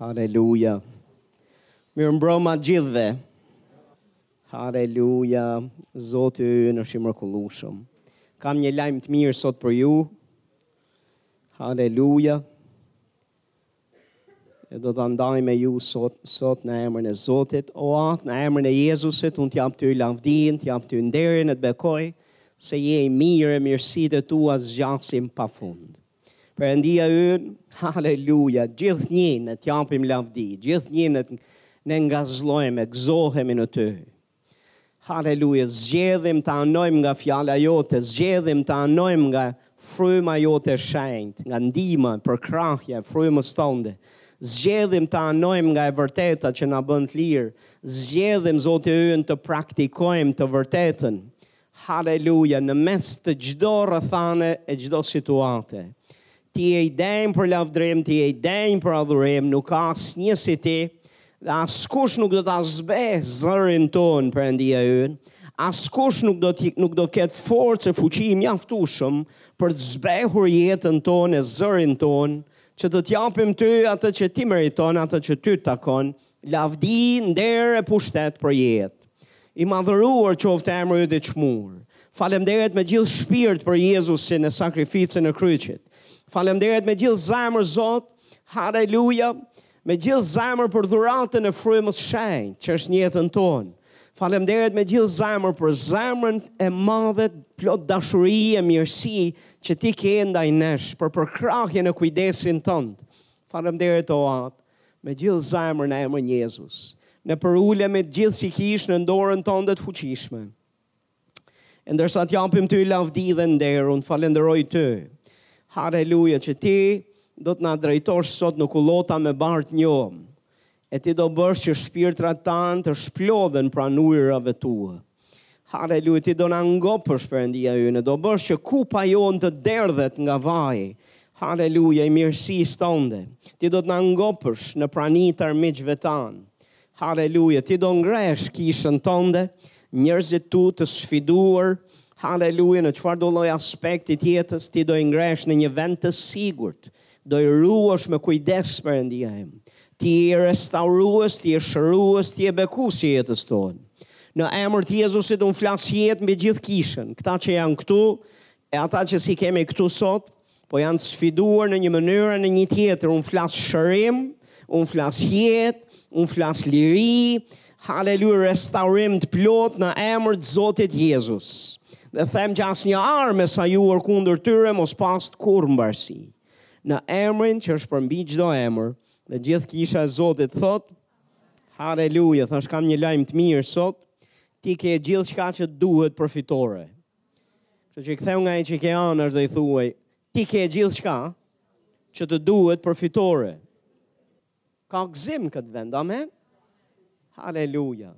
Haleluja. Mirëmbrëma gjithëve. Haleluja. Zoti ynë është i mrekullueshëm. Kam një lajm të mirë sot për ju. Haleluja. E do ta ndaj me ju sot, sot në emrin e Zotit. O atë në emrin e Jezusit, unë t'jap ty lavdin, t'jap ty nderin e të bekoj, se je i mirë e mirësit e tua zgjasin pa fund. Perëndia ynë, haleluja, gjithnjë ne t'japim lavdi, gjithnjë ne ngazëllojmë e gëzohemi në ty. Haleluja, zgjedhim të anojmë nga fjala jote, zgjedhim të anojmë nga fryma jote e shenjt, nga ndihma, përkrahja e frymës tonde. Zgjedhim të anojmë nga e vërteta që na bën t'lirë, zgjedhim Zoti ynë të praktikojmë të vërtetën, Haleluja, në mes të çdo rrethane e çdo situate. Ti je i denjë për lavdrim, ti je i denjë për adhurim, nuk ka asnjë si ti dhe askush nuk do ta zbeh zërin tonë Perëndia ynë. Askush nuk do të nuk do ketë forcë e fuqi mjaftueshme për të zbehur jetën tonë e zërin tonë që të t'japim ty atë që ti meriton, atë që ty të takon, lavdi, nder e pushtet për jetë. I madhëruar qoftë emri yt i çmuar. Falemnderit me gjithë shpirt për Jezusin e sakrificën e kryqit. Falemnderit me gjithë zemër Zot. Haleluja. Me gjithë zemër për dhuratën e frymës shenjtë që është në jetën tonë. Falemnderit me gjithë zemër për zemrën e madhe plot dashuri e mirësi që ti ke ndaj nesh për përkrahjen e kujdesin tënd. Falemnderit o Atë. Me gjithë zemër në emrin e Jezusit, ne përulemi gjithë si kishë nën dorën tonde të fuqishme. E ndërsa të japim ty lavdi dhe nderin, të falenderoj ty. Haleluja që ti do të na drejtosh sot në kullota me bar të njomë. E ti do bësh që shpirtrat tanë të shplodhen pranë ujërave tua. Haleluja, ti do na ngopësh Perëndia ynë, do bësh që kupa jonë të derdhet nga vaji. Haleluja, i mirësisë tënde. Ti do të na ngopësh në prani të armiqve tan. Haleluja, ti do ngresh kishën tënde, njerëzit e tu të sfiduar. Haleluja, në çfarëdo lloj aspekti të jetës ti do i ngresh në një vend të sigurt. Do i ruash me kujdes, Perëndia im. Ti je restaurues, ti je shërues, ti je bekues i jetës tonë. Në emër të Jezusit unë flas jetë mbi gjithë kishën, këta që janë këtu e ata që s'i kemi këtu sot, po janë sfiduar në një mënyrë a në një tjetër, unë flas shërim, unë flas jetë, unë flas liri, Haleluja, restaurim të plot në emër të Zotit Jezus. Dhe them që asnjë armë e sajuar kundër tyre mos pastë kurrë mbarësi. Në emrin që është përmbi çdo emër, dhe gjithë kisha e Zotit thotë, Haleluja, thashë kam një lajm të mirë sot, ti ke gjithçka që duhet për fitore. Kthehu nga ai që ke anash dhe i thuaj, ti ke gjithçka që të duhet për fitore. Ka gëzim në këtë vend, amen? Haleluja.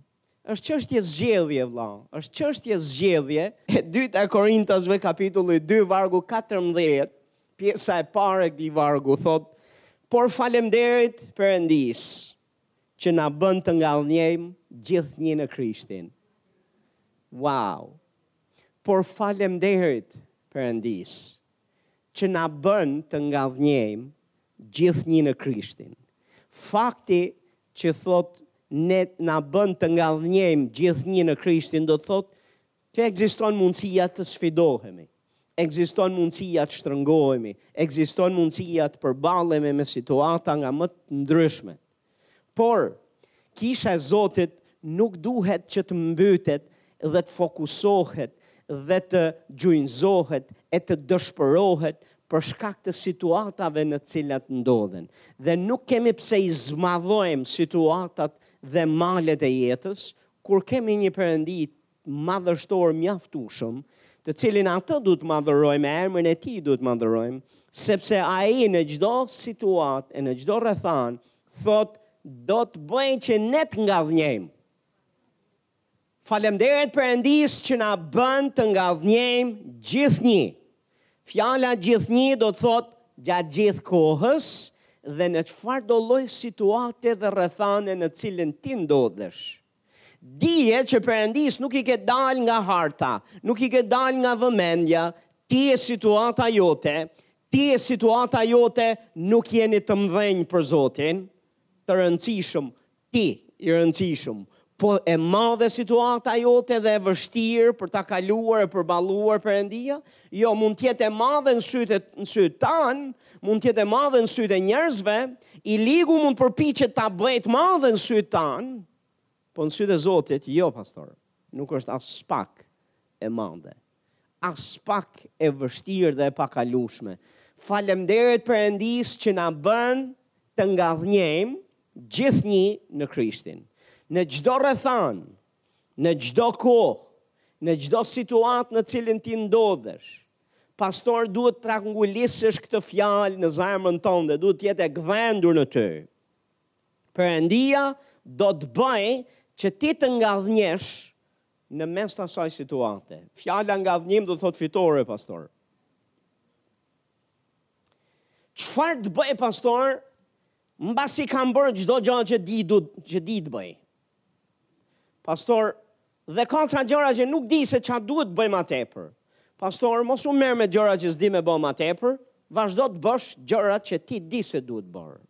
Është çështje zgjedhje, vëlla. Është çështje zgjedhje. E dyta e Korintasve kapitulli 2 vargu 14, pjesa e parë e këtij vargu thotë: "Por faleminderit Perëndisë që na bën të ngadhnjejmë gjithnjë në Krishtin." Wow. Por faleminderit Perëndisë. që na bën të ngadhnjejmë gjithnjë në Krishtin. Fakti që thotë ne na bën të ngadhnjejmë gjithnjë në Krishtin do të thotë që ekziston mundësia të sfidohemi. Ekziston mundësia të shtrëngohemi, ekziston mundësia të përballemi me situata nga më të ndryshmet. Por, Kisha e Zotit nuk duhet që të mbytet dhe të fokusohet dhe të gjunjëzohet e të dëshpërohet për shkak të situatave në të cilat ndodhen. Dhe nuk kemi pse i zmadhojmë situatat dhe malet e jetës, kur kemi një Perëndi madhështor mjaftueshëm, të cilin atë duhet të madhërojmë, emrin e tij duhet të madhërojmë, sepse ai në çdo situatë e në çdo rrethanë thotë do të bëjë që ne të ngadhnjejmë. Faleminderit Perëndisë që na bën të ngadhnjejmë gjithnjë. Fjala gjithnjë do të thotë gjatë gjithë kohës dhe në çfarëdo lloj situate dhe rrethane në cilën ti ndodhesh. Dije që Perëndisë nuk i ke dalë nga harta, nuk i ke dalë nga vëmendja, ti e situata jote, ti e situata jote nuk jeni të mëdhenj për Zotin, të rëndësishëm, ti i rëndësishëm, po e madhe situata jote dhe e vështirë për ta kaluar e përballuar Perëndia, jo mund të jetë e madhe në sytë në sytë tanë, mund të jetë e madhe në sytë e njerëzve, i ligu mund të përpiqet ta bëjë të madhe në sytë tanë, po në sytë e Zotit jo pastor. Nuk është aspak e madhe. Aspak e vështirë dhe e pakalueshme. Faleminderit Perëndisë që na bën të ngadhnjejmë gjithnjë në Krishtin. Në çdo rrethanë, në çdo kohë, në çdo situatë në cilën ti ndodhesh, Pastor duhet ta rrënjosësh këtë fjalë në zemrën tënde, duhet të jetë e gdhendur në ty. Perëndia do të bëjë që ti të ngadhnjesh në mes të asaj situate. Fjala ngadhnjim do të thotë fitore, pastor. Çfarë të bëj pastor? Mbasi kam bërë çdo gjë që di të bëj. Pastor, dhe ka ca gjëra që nuk di se ça duhet të bëj më tepër. Pastor, mos u merr me gjëra që s'di me bë më tepër, vazhdo të bësh gjërat që ti di se duhet bërë.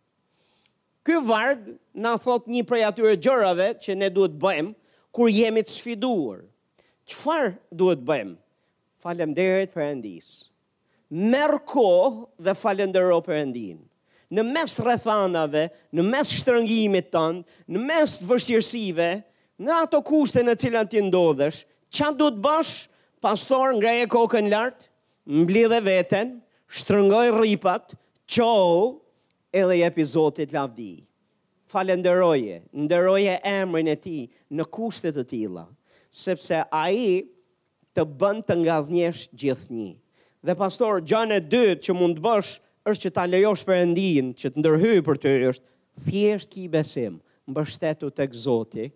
Ky varg na thotë një prej atyre gjërave që ne duhet të bëjmë kur jemi të sfiduar. Çfarë duhet të bëjmë? Faleminderit Perëndisë. Merr kohë dhe falëndero Perëndinë. Në mes rrethanave, në mes shtrëngimit tënd, në mes vështirësive, në ato kushte në të cilat ti ndodhesh, ça duhet të bësh? Pastor, ngreje kokën lart, mblidhe veten, shtrëngoji rripat, çohu edhe jepi Zotit lavdi. Falënderoje, nderoje emrin e Tij në kushte të tilla, sepse Ai të bën të ngadhnjesh gjithnjë. Dhe pastor, gjanë e dytë që mund të bësh është që ta lejosh Perëndinë që të ndërhyjë për ty, është thjesht ki besim, mbështetu tek Zoti,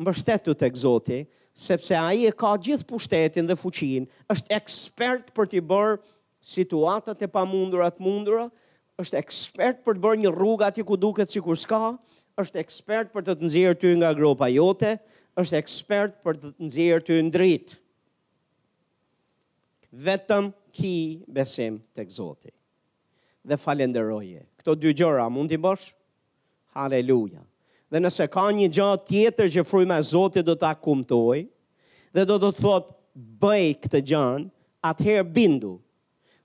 mbështetu tek Zoti, sepse Ai e ka gjithë pushtetin dhe fuqinë, është ekspert për t'i bërë situatat e pamundura të mundura, është ekspert për të bërë një rrugë atje ku duket sikur s'ka, është ekspert për të të nxjerrë ty nga gropa jote, është ekspert për të të nxjerrë ty në dritë. Vetëm ki besim tek Zoti. Dhe falënderoje. Këto dy gjëra mund t'i bësh? Haleluja. Dhe nëse ka një gjë tjetër që fryma e Zotit do ta kumtojë dhe do të të thotë bëj këtë gjanë, atëherë bindu.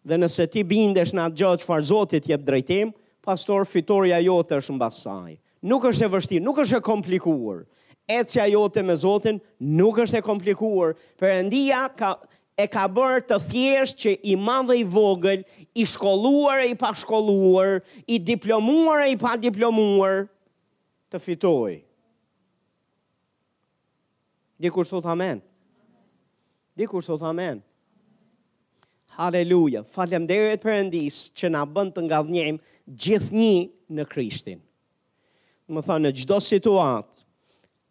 Dhe nëse ti bindesh në atë gjë çfarë Zoti të jep drejtim, pastor fitorja jote është mbas saj. Nuk është e vështirë, nuk është e komplikuar. Ecja jote me Zotin nuk është e komplikuar. Perëndia ka E ka bërë të thjeshtë që i madh e i vogël, i shkolluar e i pashkolluar, i diplomuar e i padiplomuar, të fitojë. Dikush thotë amen. Dikush thotë amen. Haleluja. Faleminderit Perëndisë që na bën të ngadhnjejmë gjithnjë në Krishtin. Domethënë në çdo situatë,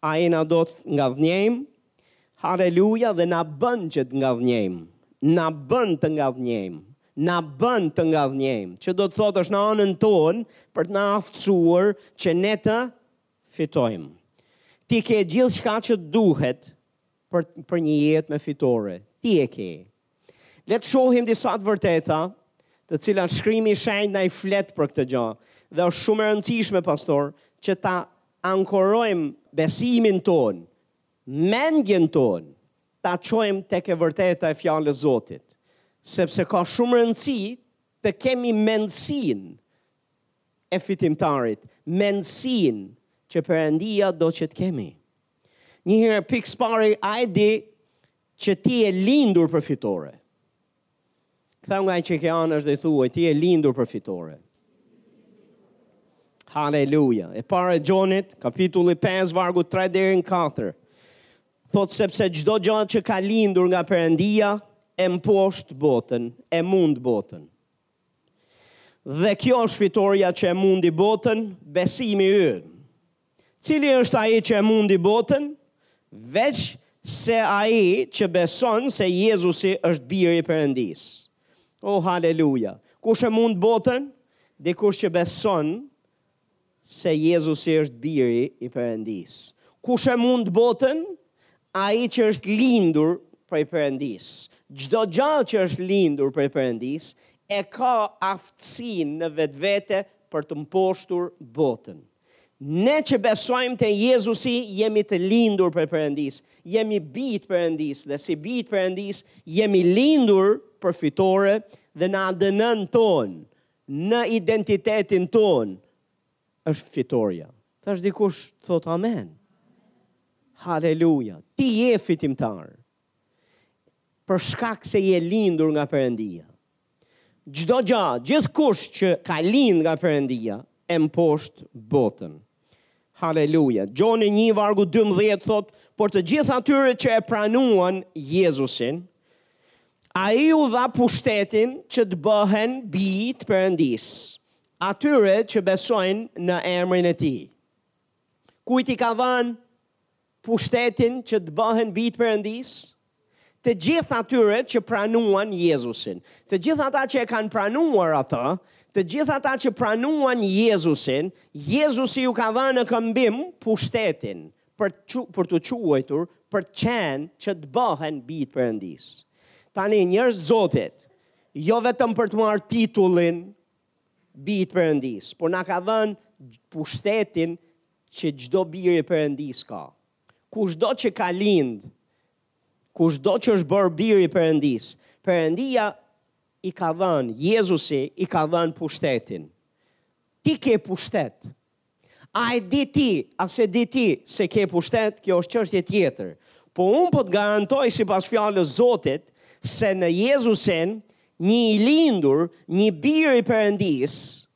Ai na do të ngadhnjejmë, Haleluja, dhe na bën që të ngadhnjejmë. Na bën të ngadhnjejmë. Na bën të ngadhnjejmë. Që do të thotë është në anën tonë për të na aftësuar që ne të fitojmë. Ti ke gjithçka që të duhet për për një jetë me fitore. Ti e ke. Le të shohim disa të vërteta, të cilat shkrimi i shenjtë na i flet për këtë gjë. Dhe është shumë e rëndësishme pastor që ta ankorojmë besimin tonë, mendjen tonë, ta çojmë tek e vërteta e fjalës së Zotit, sepse ka shumë rëndësi të kemi mendësinë e fitimtarit, mendësinë që Perëndia do që të kemi. Një herë pikë së pari a e di që ti je lindur për fitore. Ktheu nga që ke anash dhe thuaj ti je lindur për fitore. Haleluja. E para e Gjonit, kapitulli 5, vargu 3 deri në 4. Thotë sepse çdo gjë që ka lindur nga Perëndia e mposht botën, e mund botën. Dhe kjo është fitorja që e mundi botën, besimi ynë. Cili është ai që e mundi botën? Veçse ai që beson se Jezusi është Biri i Perëndisë. O haleluja! Kush e mund botën? Dikush që beson se Jezusi është Biri i Perëndisë. Kush e mund botën? Ai që është lindur prej Perëndisë. Çdo gja që është lindur prej Perëndisë e ka aftësinë në vetvete për të mposhtur botën. Ne që besojmë te Jezusi jemi të lindur prej Perëndisë, jemi bijë të Perëndisë dhe si bijë të Perëndisë jemi lindur për fitore dhe në ADN-n tonë, në identitetin tonë është fitorja. Tash dikush thotë amen. Haleluja. Ti je fitimtar. Për shkak se je lindur nga Perëndia. Çdo gjë, gjithkush që ka lind nga Perëndia e mposht botën. Haleluja. Gjoni një vargu dymbëdhjetë thotë, por të gjithë atyre që e pranuan Jezusin, ai u dha pushtetin që të bëhen bijë të Perëndisë, atyre që besojnë në emrin e tij. Kujt i ka dhënë? pushtetin që të bëhen bijë të Perëndisë? Të gjithë atyre që pranuan Jezusin, të gjithë ata që e kanë pranuar atë, të gjithë ata që pranuan Jezusin, Jezusi iu ka dhënë në këmbim pushtetin për të për t'u quajtur, për të qenë që të bëhen bijë të Perëndisë. Tani njerëz Zotit, jo vetëm për të marrë titullin bijë të Perëndisë, por na ka dhënë pushtetin që çdo bir i Perëndisë ka. Kushdo që ka lind, kushdo që është bërë bir i Perëndisë, Perëndia i ka dhënë, Jezusi i ka dhënë pushtetin. Ti ke pushtet. A e di ti, a s'e di ti se ke pushtet, kjo është çështje tjetër. Po unë po të garantoj sipas fjalës Zotit, se në Jezusin, një i lindur, një bir i Perëndisë,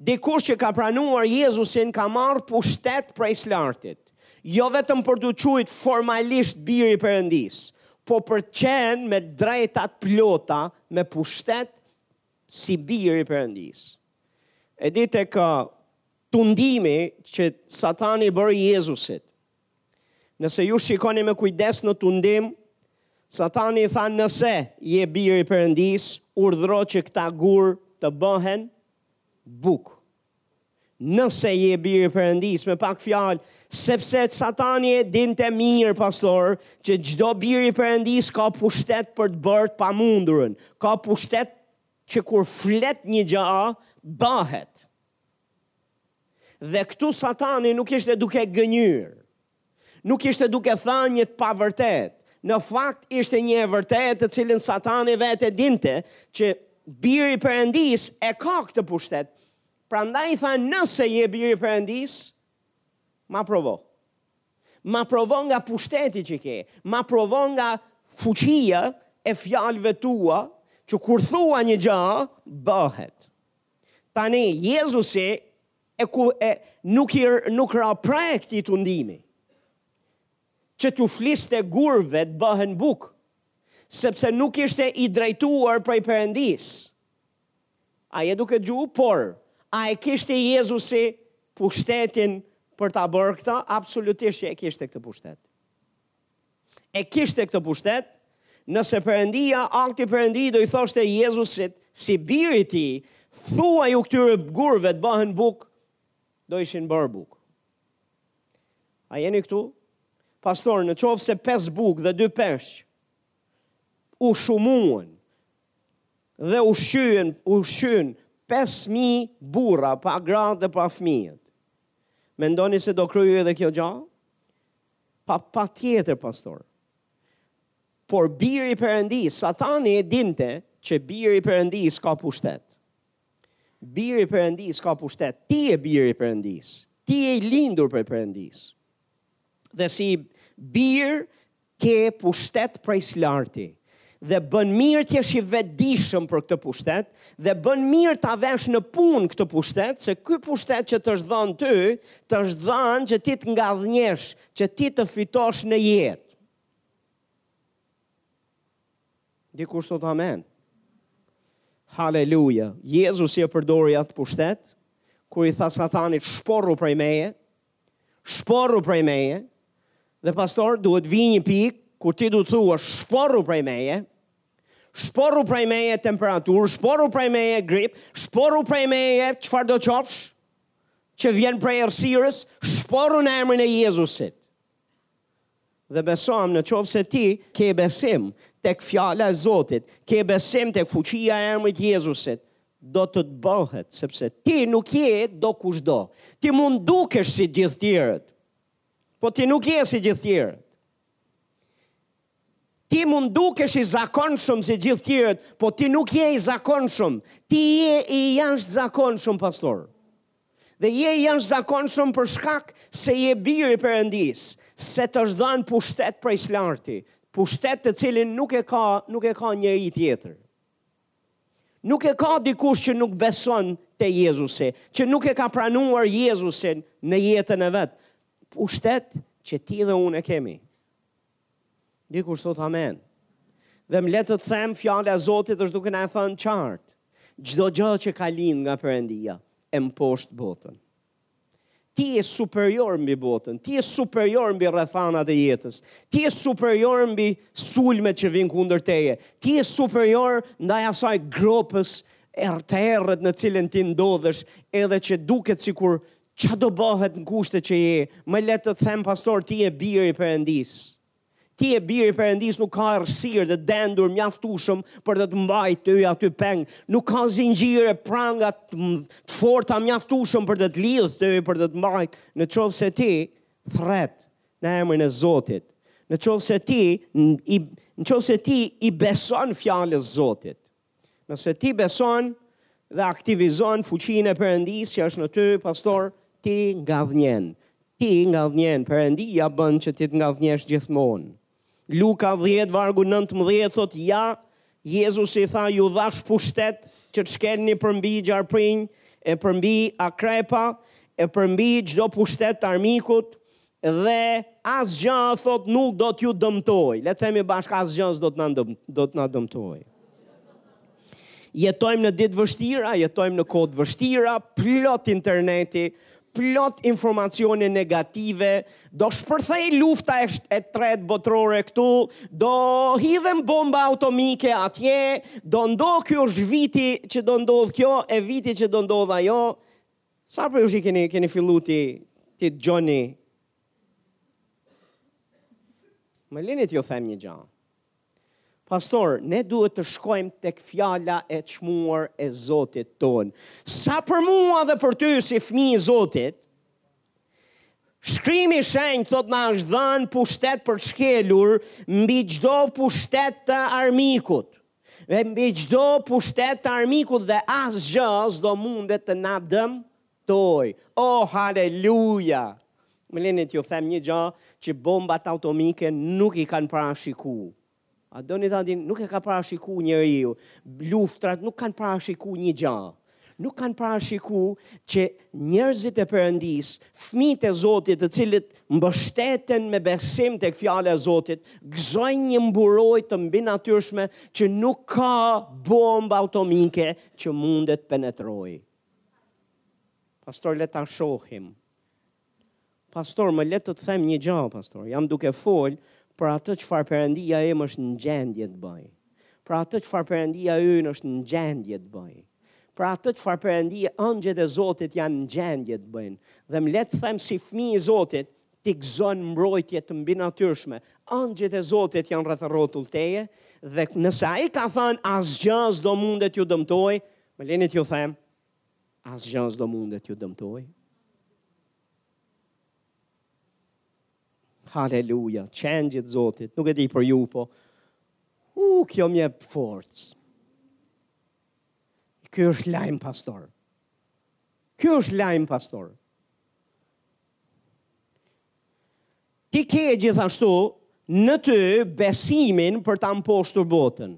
Dikush që ka pranuar Jezusin ka marrë pushtet prej së Lartit, jo vetëm për t'u quajt formalisht bir i Perëndisë, po për të qenë me të drejta të plota me pushtet si bir i Perëndisë. E di tek tundimi që Satani i bëri Jezusit, Nëse ju shikoni me kujdes në tundim, Satani i tha nëse je bir i Perëndisë, urdhëro që këta gurë të bëhen bukë. Nëse je bir i Perëndisë, me pak fjalë, sepse Satani e dinte mirë, pastor, që çdo bir i Perëndisë ka pushtet për të bërë të pamundurën, ka pushtet që kur flet një gjë, bëhet. Dhe këtu Satani nuk ishte duke gënjyer. Nuk ishte duke thënë një të pavërtetë. Në fakt ishte një e vërtetë të cilën Satani vetë e dinte që biri i Perëndisë e ka këtë pushtet. Prandaj i tha nëse je biri i Perëndisë, ma provo. Ma provo nga pushteti që ke, ma provo nga fuqia e fjalëve tua që kur thua një gjë bëhet. Tani, Jezusi e ku e nuk i nuk ra pre këtij tundimi. Që t'u fliste gurëve të bëhen bukë, sepse nuk ishte i drejtuar prej Perëndisë. A je duke gju, por a e kishte Jezusi pushtetin për ta bërë këtë? Absolutisht që e kishte këtë pushtet. e kishte këtë pushtet, nëse Perëndia, Ati Perëndi do i thoshte Jezusit si bir i tij, thuaju këtyre gurëve të bëhen bukë, do ishin bërë bukë. A jeni këtu? Pastor, në qoftë se pesë bukë dhe dy peshq, u shumuan dhe u ushqyen, u ushqyen 5.000 burra pa gratë dhe pa fëmijët. Mendoni se do kryhej edhe kjo gja? Pa patjetër pastor. Por biri i Perëndisë, Satani e dinte që biri i Perëndisë ka pushtet. Biri i Perëndisë ka pushtet. Ti je biri i Perëndisë. Ti je i lindur prej Perëndisë. Dhe si bir ke pushtet prej së lartit. Dhe bën mirë të jesh i vetëdijshëm për këtë pushtet dhe bën mirë ta vesh në punë këtë pushtet, se ky pushtet që të është dhënë ty, të është dhënë që ti të ngadhnjesh, që ti të fitosh në jetë. Dikush thot amen. Haleluja. Jezusi e përdori atë pushtet kur i tha Satanit shporru prej meje, shporru prej meje, dhe pastor duhet vijë një pikë kur ti duhet thuash shporru prej meje, shporru prej meje temperaturë, shporru prej meje grip, shporru prej meje çfarëdo qofsh që vjen prej errësirës, shporru në emrin e Jezusit. Dhe besojmë në qoftë se ti ke besim tek fjala e Zotit, ke besim tek fuqia e emrit Jezusit, do të të bëhet, sepse ti nuk je dokushdo. Ti mund dukesh si gjithë tjerët, po ti nuk je si gjithë tjerët. Ti mund dukesh i zakonshëm si gjithë tjerët, po ti nuk je i zakonshëm. Ti je i jashtëzakonshëm, pastor. Dhe je i jashtëzakonshëm për shkak se je bir i Perëndisë, se t'është dhënë pushtet prej së Larti, pushtet të cilin nuk e ka, nuk e ka njeri tjetër. Nuk e ka dikush që nuk beson te Jezusi, që nuk e ka pranuar Jezusin në jetën e vet. Pushtet që ti dhe unë e kemi. Dikush thot amen. Dhe më le të them fjala e Zotit është duke na e thënë qartë. Çdo gjë që ka lind nga Perëndia e mposht botën. Ti je superior mbi botën, ti je superior mbi rrethanat e jetës, ti je superior mbi sulmet që vijnë kundër teje, ti je superior ndaj asaj gropës e të errët në cilën ti ndodhesh, edhe që duket sikur Ça do bëhet në kushtet që je, më le të të them pastor ti je bir i Perëndisë. Ti je bir i Perëndisë, nuk ka errësirë të dendur mjaftueshëm për të të mbajë ty aty peng. Nuk ka zinxhirë e pranga të, të forta mjaftueshëm për të të lidhë ty për të të mbajë. Në qoftë se ti thret në emrin e Zotit, në qoftë se ti i në qoftë se ti i beson fjalës Zotit. Nëse ti beson dhe aktivizon fuqinë e Perëndisë që është në ty, pastor, ti ngadhnjen. Ti ngadhnjen, Perëndia bën që ti të ngadhnjesh gjithmonë. Luka 10 vargu 19 thot ja Jezusi tha ju dhash pushtet që të shkelni përmbi gjarprinj e përmbi akrepa e përmbi çdo pushtet të armikut Dhe asgjë, thotë, nuk do t'ju dëmtojë. Le të themi bashkë, asgjë s'do të na dëm, do të na dëmtojë. Jetojmë në ditë të vështira, jetojmë në kohë të vështira, plot interneti, plot informacione negative, do shpërthej lufta e, e tretë botërore këtu, do hidhen bomba automike atje, do ndodh ky është viti që do ndodh kjo, e viti që do ndodh ajo, Sa prej jush keni, keni fillu t'i, t'i dëgjoni? Më lini t'ju them një gja. Pastor, ne duhet të shkojmë tek fjala e çmuar e Zotit tonë. Sa për mua dhe për ty si fmij i Zotit, shkrimi i shenjtë thotë na është dhënë pushtet për të shkelur mbi çdo pushtet të armikut. dhe mbi çdo pushtet të armikut dhe asgjë s'do mundet të na dëmtojë. O haleluja! Më leni t'ju them një gjë që bombat automike nuk i kanë parashiku. A doni ta dini, nuk e ka parashiku njeriu. Luftrat nuk kanë parashiku një gjë. Nuk kanë parashiku që njerëzit e Perëndisë, fmijtë e Zotit të cilët mbështeten me besim tek fjala e Zotit, gëzojnë një mburojë të mbinatyrshme që nuk ka bomba automike që mundet penetroj. Pastor, le ta shohim Pastor më le të të them një gja pastor, jam duke fol për atë çfarë Perëndia im është në gjendje të bëj. Për atë çfarë Perëndia ynë është në gjendje të bëj. Për atë çfarë Perëndia ëngjëjt e Zotit janë në gjendje të bëjnë. Dhe më le të them si fëmijë i Zotit, ti gëzon mbrojtje të mbinatyrshme. Ëngjëjt e Zotit janë rreth rrotull teje dhe nëse ai ka thënë asgjë s'do mundet t'ju dëmtoj, më leni t'ju them, Asgjë s'do mundet t'ju dëmtoj. Haleluja, Qengjit të Zotit, nuk e di për ju, po, u, uh, kjo m'jep forcë. Ky është lajm pastor. Ky është lajm pastor. Ti ke gjithashtu në ty besimin për ta mposhtur botën.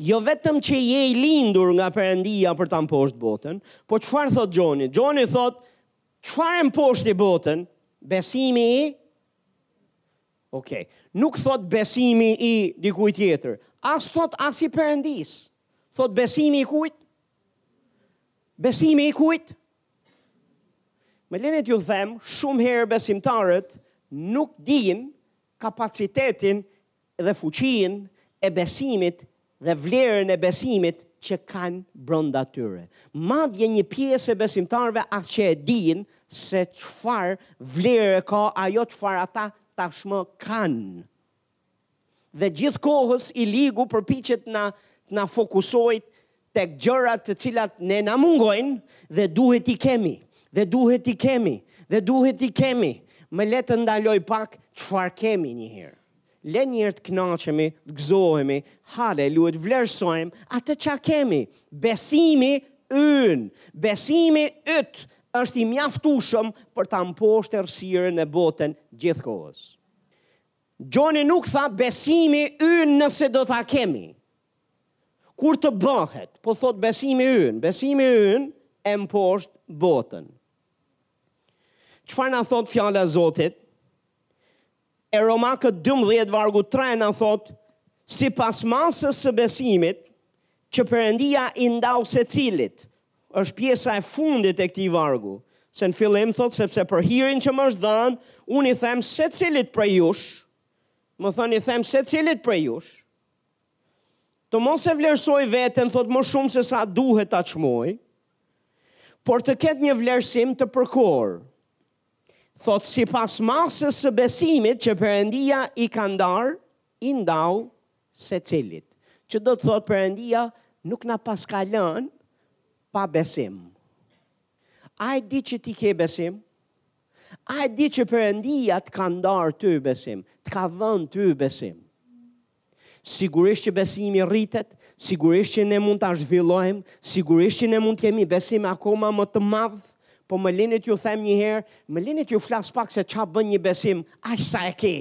Jo vetëm që je i lindur nga Perëndia për ta mposhtë botën, po çfarë thotë Gjoni? Gjoni thotë, çfarë e mposhti botën? Besimi i Ok, nuk thotë besimi i dikujt tjetër, as thotë as i Perëndisë, thotë besimi i kujt? Besimi i kujt? Më lini t'ju them, shumë herë besimtarët nuk dinë kapacitetin dhe fuqinë e besimit dhe vlerën e besimit që kanë brenda tyre. Madje një pjesë e besimtarëve as që e dinë se çfarë vlere ka ajo çfarë ata tashmë kanë. Dhe gjithë kohës i ligu përpiqet të na të na fokusojë tek gjërat të cilat ne na mungojnë dhe duhet t'i kemi, dhe duhet t'i kemi, dhe duhet t'i kemi. Më le të ndaloj pak çfarë kemi një herë. Le një herë të kënaqemi, të gëzohemi, haleluja, të vlerësojmë atë çka kemi. Besimi ynë, besimi yt është i mjaftueshëm për ta mposhtë errësirën e botës gjithë kohës. Gjoni nuk tha besimi ynë nëse do ta kemi. Kur të bëhet, po thot besimi ynë, besimi ynë e mposht botën. Çfarë na thot fjala e Zotit? Te Romakët 12 vargu 3 na thot sipas masës së besimit që Perëndia i ndau secilit, Është pjesa e fundit e këtij vargu, se në fillim thotë sepse për hirin që më është dhënë, unë i them secilit prej jush, domethënë i them secilit prej jush, të mos e vlerësojë veten thot më shumë se sa duhet ta çmojë, por të ketë një vlerësim të përkorë. Thot sipas masës së besimit që Perëndia i ka ndarë, I ndau secilit. Që do të thotë Perëndia nuk na paska lënë pa besim. A e di që ti ke besim? A e di që Perëndia të ka ndarë ty besim, të ka dhënë ty besim? Sigurisht që besimi rritet, sigurisht që ne mund ta zhvillojmë, sigurisht që ne mund të kemi besim akoma më të madh, po më lini t'ju them një herë, më lini t'ju flas pak se ça bën një besim, aq sa e ke.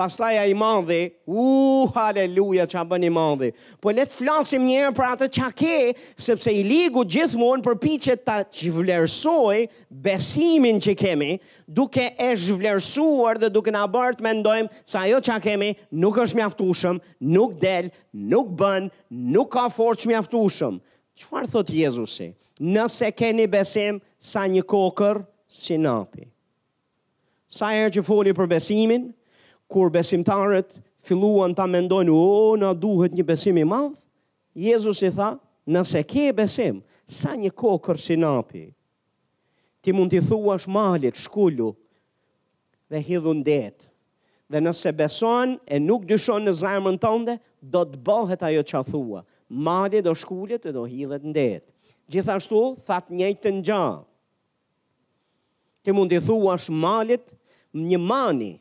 Pastaj ai i madhi, uuh haleluja ça bën i madhi. Po le të flasim një herë për atë ça ke, sepse i ligu gjithmonë përpiqet ta zhvlerësojë besimin që kemi, duke e zhvlerësuar dhe duke na bërë të mendojmë se ajo ça kemi nuk është e mjaftueshme, nuk del, nuk bën, nuk ka forcë mjaftueshëm. Çfarë thotë Jezusi? Nëse keni besim sa një kokërr sinapi. Sa herë që foli për besimin, kur besimtarët filluan ta mendojnë, "Oo, na duhet një besim i madh", Jezusi tha, "Nëse ke besim sa një kokërr sinapi, ti mund t'i thuash malit, shkulu dhe hidhu në det. Dhe nëse beson e nuk dyshon në zemrën tënde, do të bëhet ajo ça thua. Mali do shkulet e do hidhet në det." Gjithashtu, tha të njëjtën gjë. Ti mund t'i thuash malit një mani,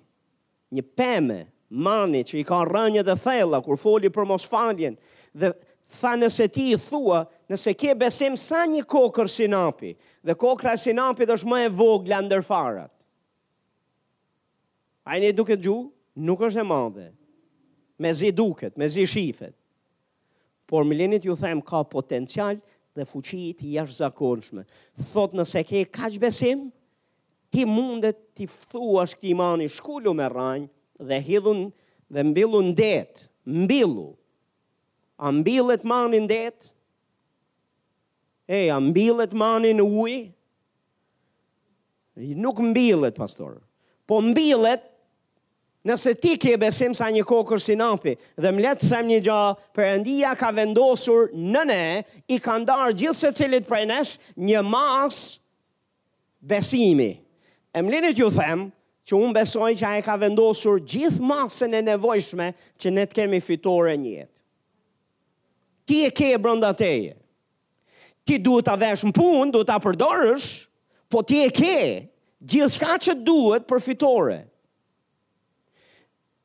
një peme, mani që i ka rrënjët e thella kur foli për mos faljen dhe tha nëse ti i thua, nëse ke besim sa një kokërr sinapi dhe kokrra e sinapit është më e vogla ndër farat. A ju duket ju, nuk është e madhe. Mezi duket, mezi shifet. Por më leni t'ju them ka potencial dhe fuqi të jashtëzakonshme. Thotë nëse ke kaq besim, ti mundet t'i thuash këtij mani shkulu me rranjë dhe hidhu n' dhe mbillu n'det, mbillu. A mbillet mani n'det? Ej, a mbillet mani në ujë? Nuk mbillet pastor. Po mbillet nëse ti ke besim sa një kokërr sinapi. Dhe më le të them një gjë, Perëndia ka vendosur në ne, i ka ndarë gjithsecilit prej nesh një masë besimi. E më lini t'ju them që unë besoj që ai ka vendosur gjithë masën e nevojshme që ne të kemi fitore në jetë. Ti e ke brenda teje. Ti duhet ta vesh në punë, duhet ta përdorësh, po ti e ke gjithçka që duhet për fitore.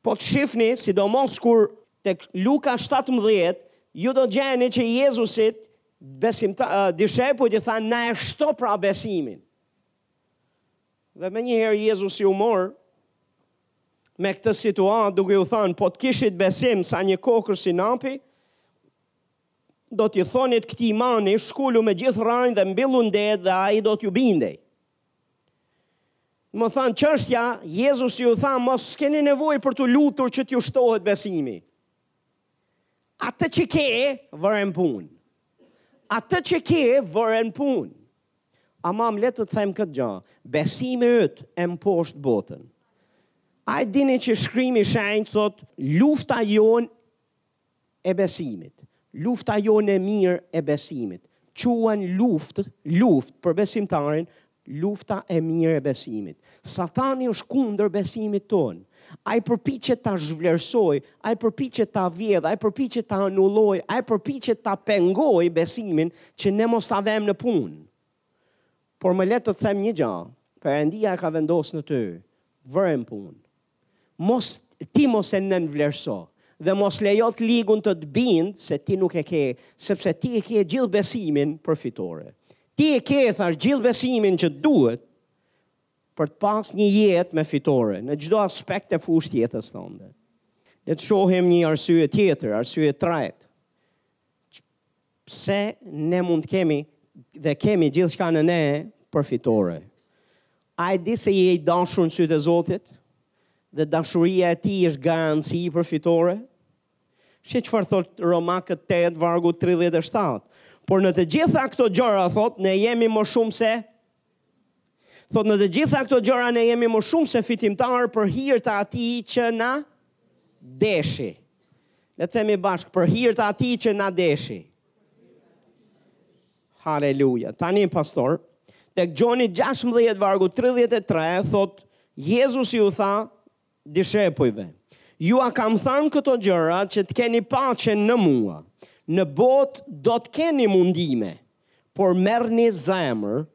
Po të shifni, sidomos kur te Luka 17, ju do gjeni që Jezusit, besim të, uh, dishepujt i thanë, na e shto pra besimin. Dhe menjëherë Jezusi u mor, me këtë situatë duke u thënë, po të kishit besim sa një kokërr sinapi, do t'i thonit këtij mani, shkulu me gjithë rranjë dhe mbillu n'det dhe ai do t'ju bindej. Domethënë çështja, Jezusi u tha, mos s'keni nevojë për t'u lutur që t'ju shtohet besimi. Atë që ke, vëre n' punë. Atë që ke, vëre n'punë. Ama m'le të them këtë gja, besimi yt e mposht botën. A e dini që Shkrimi i Shenjtë thotë, lufta jonë e besimit. Lufta jonë e mirë e besimit. Quan luftë, luftë për besimtarin, lufta e mirë e besimit. Satani është kundër besimit tonë. Ai përpiqet ta zhvlerësojë, ai përpiqet ta vjedhë, ai përpiqet ta anullojë, ai përpiqet ta pengojë besimin që ne mos ta vëmë në punë. Por më le të të them një gja, Perëndia e ka vendos në ty, vëre në punë. Mos ti mos e nënvlerëso dhe mos lejo të ligun të të bind se ti nuk e ke, sepse ti e ke gjithë besimin për fitore. Ti e ke thash gjithë besimin që të duhet për të pas një jetë me fitore në çdo aspekt e fushë të jetës tënde. Le të shohim një arsye tjetër, arsye e tretë. Pse ne mund të kemi dhe kemi gjithçka në ne për fitore. A e di se je i dashur në sytë e Zotit? Dhe dashuria e tij është garanci për fitore? Shih çfarë thotë Romakët 8, vargu 37. Por në të gjitha këto gjëra, thotë, ne jemi më shumë se Thotë në të gjitha këto gjëra ne jemi më shumë se fitimtarë për hir të atij që na deshi. Le të themi bashkë për hir të atij që na deshi. Haleluja. Tani pastaj, tek Gjoni 16 vargu 33 thotë Jezusi u tha, dishepujve, Jua kam thanë këto gjëra që të keni paqe në mua. Në botë do të keni mundime, por merrni zemër,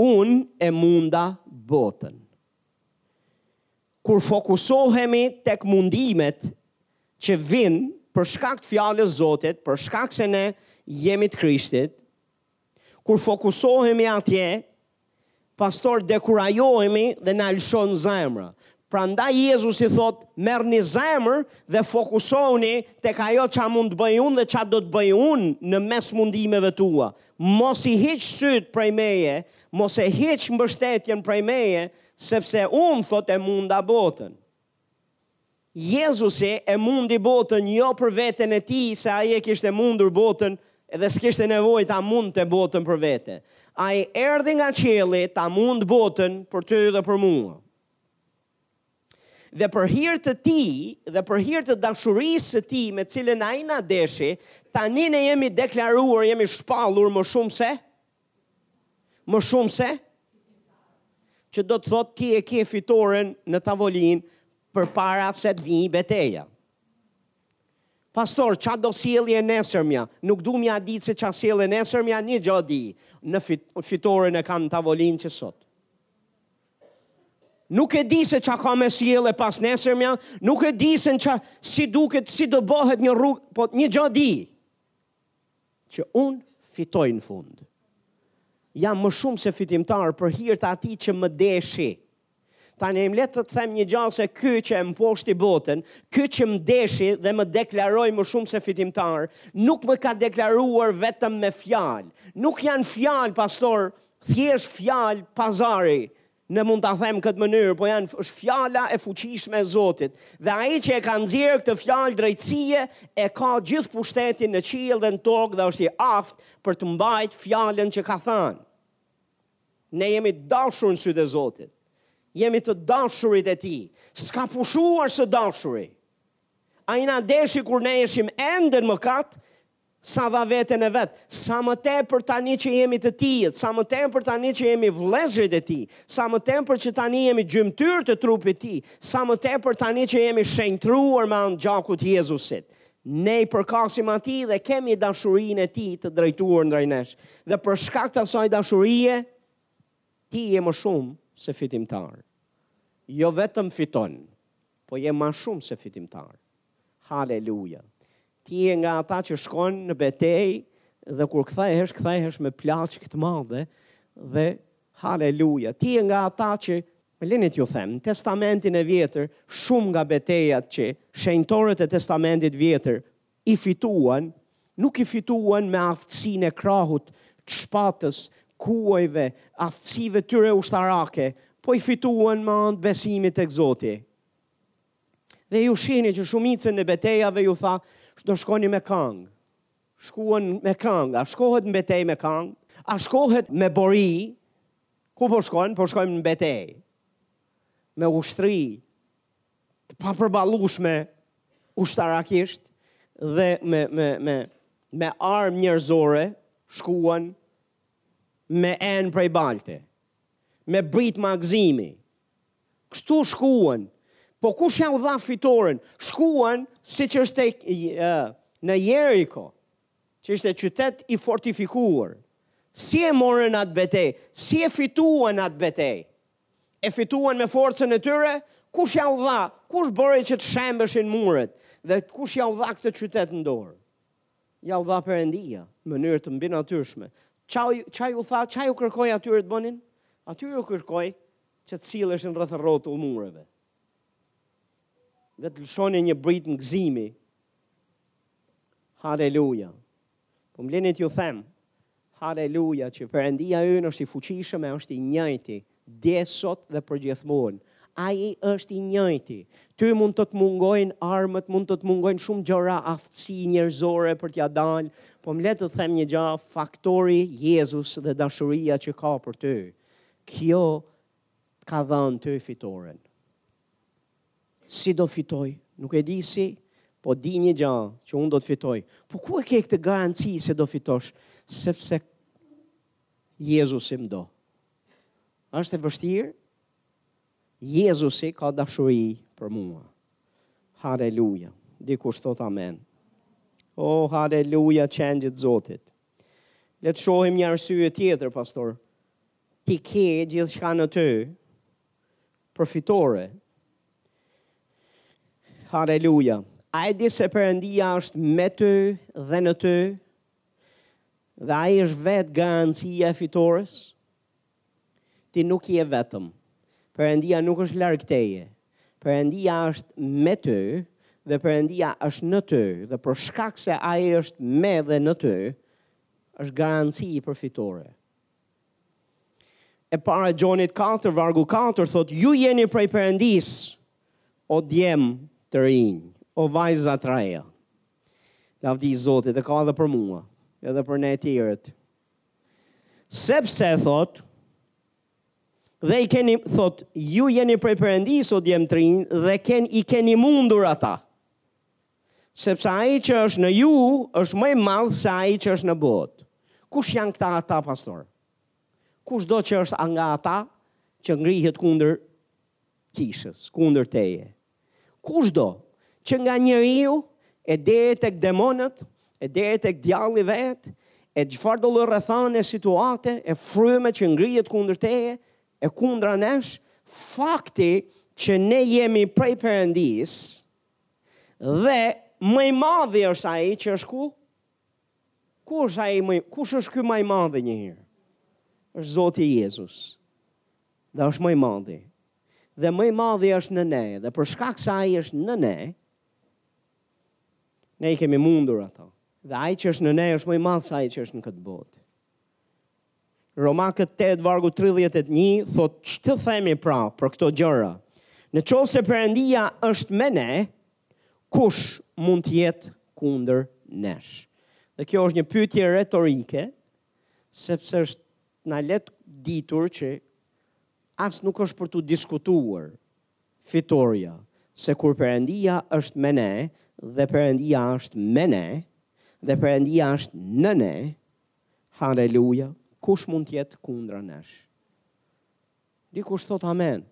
unë e munda botën. Kur fokusohemi tek mundimet që vijnë për shkak të fjalës Zotit, për shkak se ne jemi të Krishtit, Kur fokusohemi atje, pastaj dekurajohemi dhe na lëshon zemra. Prandaj Jezusi thotë, merrni zemër dhe fokusohuni tek ajo ç'a mund të bëj unë dhe ç'a do të bëj unë në mes mundimeve tua. Mos i hiq sytë prej meje, mos e hiq mbështetjen prej meje, sepse unë thotë e munda botën. Jezusi e mundi botën jo për veten e tij se ai e kishte mundur botën dhe s'kishte nevojë ta mundte botën për vete. Ai erdhi nga qielli ta mundë botën për ty dhe për mua. Dhe për hir të tij dhe për hir të dashurisë së tij me cilën ai na deshi, tani ne jemi deklaruar, jemi shpallur më shumë se Më shumë se që do të thotë ti e ke fitoren në tavolinë përpara se të vijë beteja. Pastor, ça do sjellë e nesërmja? Nuk du m'ia ditë se ça sjell e nesërmja, një gjo di në fit, fitoren e kam në tavolinë që sot. Nuk e di se ça ka me sjell e pasnesërmja, nuk e di se në ça si duket, si do bohet një rrugë, po një gjo di. Që unë fitoj në fund. Jam më shumë se fitimtar për hir të atij që më deshi. Tani më le ta të them një gjë se ky që e mposhti botën, ky që më deshi dhe më deklaroi më shumë se fitimtar, nuk më ka deklaruar vetëm me fjalë. Nuk janë fjalë, pastor, thjesht fjalë pazari Ne mund ta themi këtë mënyrë, po janë është fjala e fuqishme e Zotit, dhe ai që e ka nxjerrë këtë fjalë drejtësie e ka gjithë pushtetin në qiell dhe në tokë dhe është i aftë për të mbajtë fjalën që ka thënë. Ne jemi të dashur në sytë e Zotit. Jemi të dashurit e tij. S'ka pushuar së dashuri. Ai na deshi kur ne ishim ende në mëkat, Sa dha veten e vet, sa më tepër tani që jemi të Tijët, sa më tepër tani që jemi vëllezërit e Tij, sa më tepër që tani jemi gjymtyrë të trupit të Tij, sa më tepër tani që jemi shenjtëruar me anë të gjakut të Jezusit. Ne i përkasim Atij dhe kemi dashurinë e Tij të drejtuar ndaj nesh. Dhe për shkak të asaj dashurie, ti je më shumë se fitimtar. Jo vetëm fiton, Po je ma shumë se fitimtar. Haleluja. Ti je nga ata që shkon në betejë dhe kur kthehesh, kthehesh me plaçkë të madhe dhe haleluja. Ti je nga ata që Më lini t'ju them, në Testamentin e Vjetër, shumë nga betejat që shenjtorët e Testamentit të Vjetër I fituan, nuk i fituan me aftësinë e krahut, të shpatës, kuajve, aftësive të tyre ushtarake, po i fituan me anë të besimit tek Zoti. Dhe ju shihni që shumicën e betejave u tha, do shkoni me kangë. Shkuan me kangë, a shkohet në betejë me kangë? A shkohet me bori? Ku po shkojnë? Po shkojnë në betejë. Me ushtri, të papërballueshme ushtarakisht dhe me me me me armë njerëzore shkuan me enë prej balte me britma gëzimi kështu shkuan po kush ua dha fitoren shkuan siç është në Jeriko që ishte qytet i fortifikuar si e morën atë betejë si e fituan atë betejë E fituan me forcën e tyre? Kush jua dha, kush bëri që të shembeshin muret dhe kush jua dha këtë qytet në dorë? Jua dha Perëndia në mënyrë të mbinatyrshme. Ça, ça ju tha, ça ju kërkoi atyre të bënin? Atyre u kërkoi që të silleshin rreth e rrotull mureve. Dhe të lëshonin një britmë gëzimi. Haleluja. Po më lini t'ju them, haleluja që Perëndia ynë është i fuqishëm e është i njëjti, dje, sot dhe përgjithmonë. Ai është i njëjti. Ty mund të të mungojnë armët, mund të të mungojnë shumë gjëra aftësi njerëzore për t'ia dalë, po më le të të them një gjë, faktori Jezus dhe dashuria që ka për ty. Kjo t'ka dhënë ty fitoren. Si do fitoj? Nuk e di si, po di një gjë që unë do të fitoj. Po ku e ke këtë garanci se do fitosh? Sepse Jezusi më do. A është e vështirë? Jezusi ka dashuri për mua. Haleluja. Dikush thotë amen. O, oh, haleluja, Qengjit Zotit. Le të shohim një arsye tjetër, pastor. Ti ke gjithçka në ty, për fitore. Haleluja. A e di se Perëndia është me ty dhe në ty? Dhe ai është vetë garancia e fitores? Ti nuk je vetëm. Perëndia nuk është larg teje. Perëndia është me ty dhe Perëndia është në ty dhe për shkak se ai është me dhe në ty, është garanci për fitore. E para e Gjonit katër vargu katër thotë ju jeni prej Perëndisë o djem të rinj, o vajza të reja. Lavdi Zotit e ka edhe për mua, edhe për ne të tjerët. Sepse thotë dhe i keni thotë ju jeni prej Perëndisë o djem të rinj dhe ken i keni mundur ata. Sepse ai që është në ju është më i madh se ai që është në botë. Kush janë këta ata, pastor? Kushdo që është nga ata që ngrihet kundër kishës, kundër teje. Kushdo që nga njeriu e deri tek demonët, e deri tek djalli vetë, e çfarëdo lloj rrethane situate, e fryme që ngrihet kundër teje, e kundra nesh, fakti që ne jemi prej Perëndisë, Dhe më i madhi është ai që është ku? Ku është ai më kush është ky më i madhi një herë? Është Zoti Jezus. Dhe është më i madhi. Dhe më i madhi është në ne, dhe për shkak se ai është në ne, ne i kemi mundur ato. Dhe ai që është në ne është më i madh se ai që është në këtë botë. Romakët tetë vargu tridhjetë e një thotë ç'të themi pra për këto gjëra? Në qoftë se Perëndia është me ne, kush mund të jetë kundër nesh? Dhe kjo është një pyetje retorike, sepse është na le të ditur që as nuk është për të diskutuar fitorja, se kur Perëndia është me ne dhe Perëndia është me ne dhe Perëndia është në ne, Haleluja! Kush mund të jetë kundra nesh? Dikush thotë amen.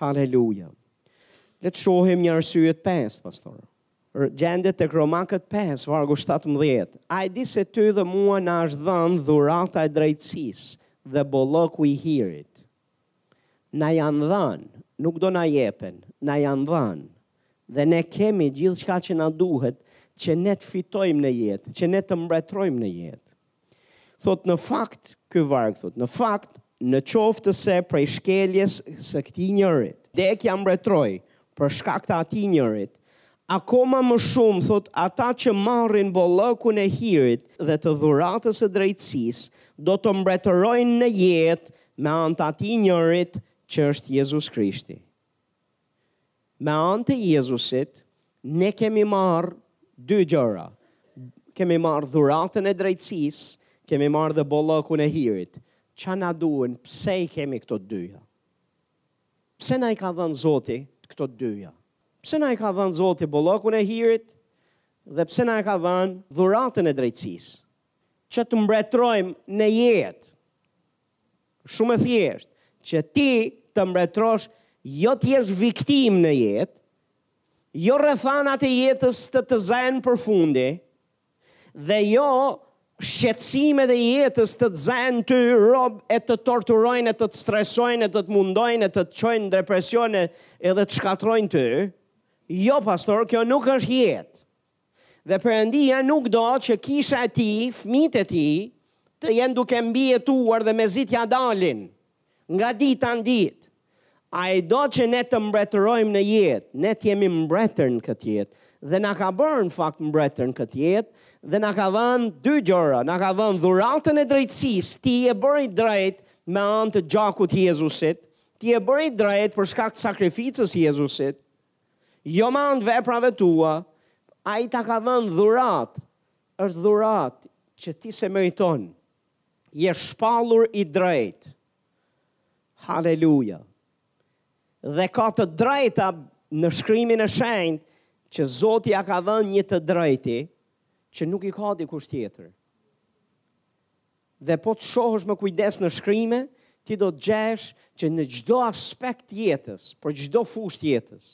Haleluja. Le të shohim një arsye të pestë, pastor. Gjendet tek Romakët 5, vargu 17. A e di se ty dhe mua na është dhënë dhurata e drejtësisë dhe bollëku i hirit? Na janë dhanë, nuk do na jepen, na janë dhanë. Dhe ne kemi gjithçka që na duhet që ne të fitojmë në jetë, që ne të mbretërojmë në jetë. Thotë në fakt, ky varg thotë, në fakt, në qoftë se prej shkeljes së këtij njërit, vdekja mbretroi, për shkak të atij njërit, akoma më shumë, thotë, ata që marrin bollëkun e hirit dhe të dhuratës së drejtësisë, do të mbretërojnë në jetë me anë të atij njërit që është Jezus Krishti. Me anë të Jezusit, ne kemi marrë dy gjëra. Kemi marrë dhuratën e drejtësisë, kemi marrë dhe bollëkun e hirit. Ça na duhen, pse i kemi këto dyja? Pse na i ka dhënë Zoti këto dyja? Pse na i ka dhënë Zoti bollëkun e hirit dhe pse na e ka dhënë dhuratën e drejtësisë? Që të mbretërojmë në jetë. Shumë e thjeshtë, që ti të mbretërosh jo të jesh viktimë në jetë, jo rrethanat e jetës të të zënë përfundi, Dhe jo shqetësimet e jetës të të zënë ty rob e të torturojnë e të të stresojnë e të të mundojnë e të të çojnë në depresion e edhe të shkatërrojnë ty. Jo pastor, kjo nuk është jetë. Dhe Perëndia nuk do që kisha e tij, fëmijët e tij të jenë duke mbijetuar dhe mezi t'ia dalin Nga dita në ditë, Ai do që ne të mbretërojmë në jetë, ne të jemi mbretër në këtë jetë, dhe na ka bërë në fakt mbretër në këtë jetë, dhe na ka dhënë dy gjëra, na ka dhënë dhuratën e drejtësisë, ti je bërë i drejtë me anë të gjakut të Jezusit, ti je bërë i drejtë për shkak të sakrificës së Jezusit, jo me anë të veprave tua, Ai ta ka dhënë dhuratë, është dhuratë që ti s'e meriton, Je shpallur i drejtë. Haleluja. Dhe ka të drejta në shkrimin e shenjtë që Zoti ia ka dhënë një të drejti që nuk i ka dikush tjetër. Dhe po të shohësh me kujdes në shkrime, ti do të gjesh që në çdo aspekt të jetës, për çdo fushë të jetës,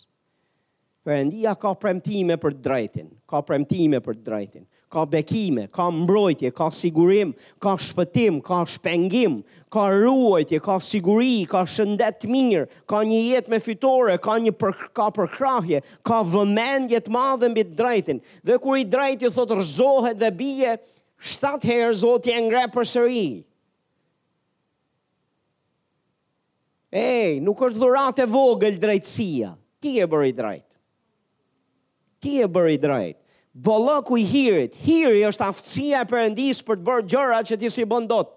Perëndia ka premtime për të drejtin, ka premtime për të drejtin, ka bekime, ka mbrojtje, ka sigurim, ka shpëtim, ka shpengim, ka ruajtje, ka siguri, ka shëndet të mirë, ka një jetë me fitore, ka një për, ka përkrahje, ka vëmendje të madhe mbi të drejtin. Dhe kur i drejti thotë rrëzohet dhe bie, shtatë herë Zoti e ngre përsëri. Ej, nuk është dhuratë e vogël drejtësia. Ti je bërë i drejtë. Ti je bërë i drejtë. Bollëku i hirit, hiri është aftësia e Perëndisë për të bërë gjëra që ti s'i bën dot.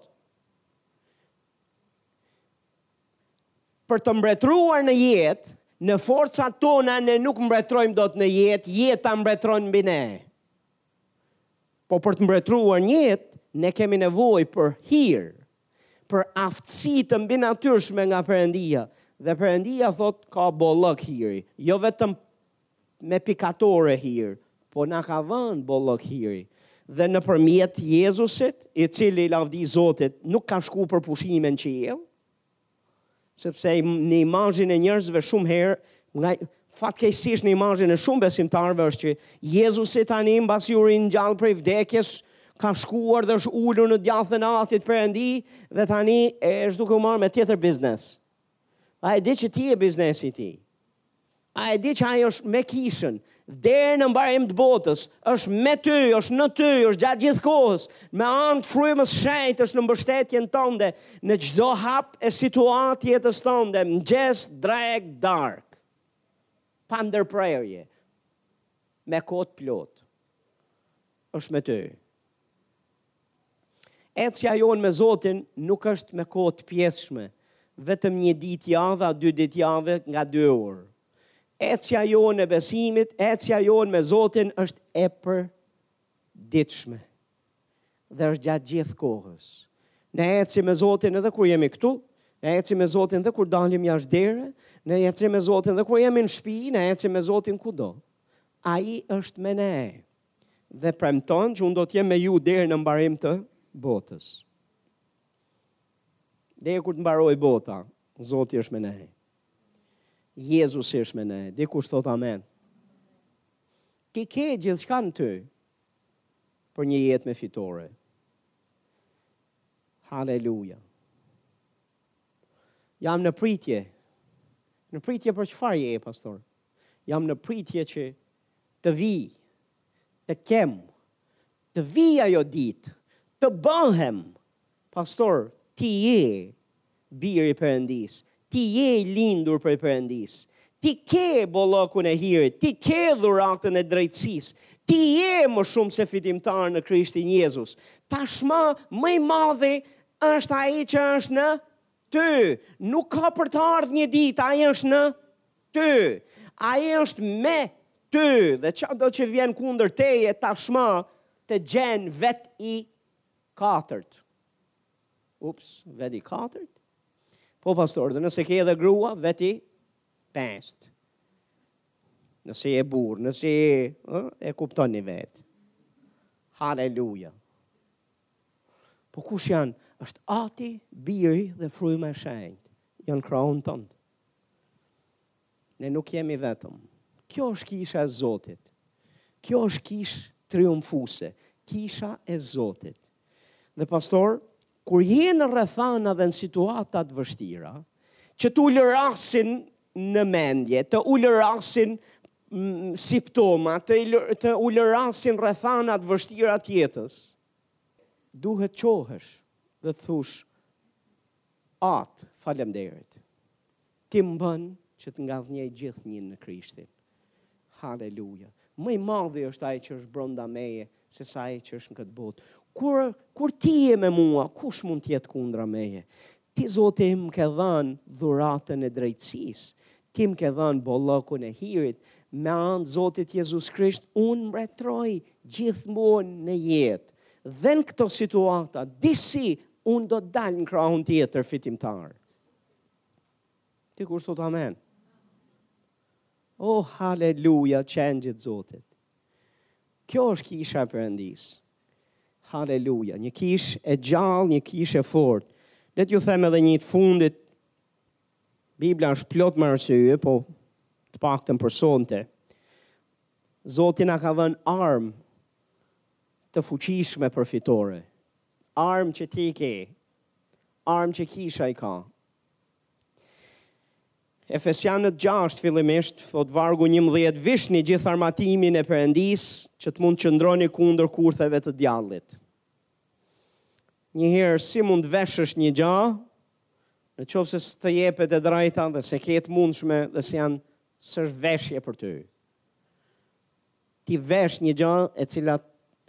Për të mbretëruar në jetë, në forcat tona ne nuk mbretërojmë dot në jetë, jeta mbretëron mbi ne. Por për të mbretëruar në jetë, ne kemi nevojë për hir, për aftësi të mbinatyrshme nga Perëndia. Dhe Perëndia thotë ka bollëk hiri, jo vetëm me pikatore hir, po na ka dhënë bollëk hiri. Dhe nëpërmjet Jezusit, i cili lavdi Zotit, nuk ka shku për pushime në qiell, Sepse në imazhin e njerëzve shumë herë, nga fatkeqësisht në imazhin e shumë besimtarëve është që Jezusi tani mbasi u ringjall prej vdekjes, ka shkuar dhe është ulur në të djathtën e Atit Perëndi dhe tani është duke u marrë me tjetër biznes. A e di që ti je biznesi i tij? A e di që ai është me kishën, deri në mbarim të botës, është me ty, është në ty, është gjatë gjithë kohës, me anë të frymës së shenjtë, është në mbështetjen tënde, në çdo hap e situatë të jetës tënde, mëngjes, drekë, darkë, pa ndërprerje, me kohë të plotë, është me ty. Ecja jonë me Zotin nuk është me kohë të pjesshme, vetëm një ditë jave a dy ditë jave nga dy orë. Ecja jonë e besimit, ecja jonë me Zotin është e përditshme dhe është gjatë gjithë kohës. Ne ecim me Zotin edhe kur jemi këtu, ne ecim me Zotin dhe kur dalim jashtë dere, ne ecim me Zotin dhe kur jemi në shpi, ne ecim me Zotin kudo. Ai është me ne. Dhe premton që unë do të jem me ju deri në mbarim të botës. Dhe kur të mbarojë bota, Zoti është me ne. Jezusi është me ne. Dikush thotë amen. Ti ke gjithçka në ty për një jetë me fitore. Haleluja. Jam në pritje. Në pritje për çfarë je, pastor? Jam në pritje që të vijë, të kem, të vijë ajo ditë, të bëhem pastor, ti je bir i Perëndisë, ti je i lindur prej Perëndisë. Ti ke bollëkun e hirit, ti ke dhuratën e drejtësisë, ti je më shumë se fitimtar në Krishtin Jezus. Tashmë më i madhi është ai që është në ty. Nuk ka për të ardhur një ditë, ai është në Ty! Ai është me ty dhe ça do që vjen kundër teje tashmë të gjen vet i katërt. Ups, vet i katërt? Po pastor, dhe nëse ke edhe grua, vet i pestë. Nëse je burr, nëse je, ë, e kuptoni vet. Haleluja. Po kush janë? Është Ati, Biri dhe Fryma e Shenjtë. Janë në krahun tënd. Ne nuk jemi vetëm. Kjo është kisha e Zotit. Kjo është kishë triumfuese, kisha e Zotit. Dhe pastor, kur je në rrethana dhe në situata të vështira, që të ulërasin në mendje, të ulërasin mm, siptoma, të, të ulërasin rrethana të vështira të jetës, duhet të çohesh dhe të thush, Atë, faleminderit. Ti më bën që të ngadhnjej gjithnjë në Krishtin. Haleluja. Më i madhi është ai që është brenda meje se sa ai që është në këtë botë. Kur kur ti je me mua, kush mund të jetë kundra meje? Ti Zoti më ke dhënë dhuratën e drejtësisë. Ti më ke dhënë bollëkun e hirit. Me anë të Zotit Jezus Krisht, unë mbretroj gjithmonë në jetë. Dhe në këto situata, disi Unë do të dal në krahun tjetër fitimtar. Dikush thotë amen. Oh, haleluja, Qengjit të Zotit. Kjo është kisha e Perëndisë. Haleluja, një kishë e gjallë, një kishë e fortë. Le t'ju them edhe një të fundit, Biblia është plot me arsye, po të paktën për sonte. Zoti na ka dhënë armë të fuqishme për fitore. Armë që ti i ke. Armë që kisha i ka. Efesianët 6, fillimisht, thotë vargu 11, vishni gjithë armatimin e Perëndisë që të mund të qëndroni kundër kurtheve të djallit. Njëherë, si mund të veshësh një gja, në qoftë se të jepet e drajta dhe s'e ke të mundshme dhe s'janë s'është veshje për ty. Ti vesh një gja e cila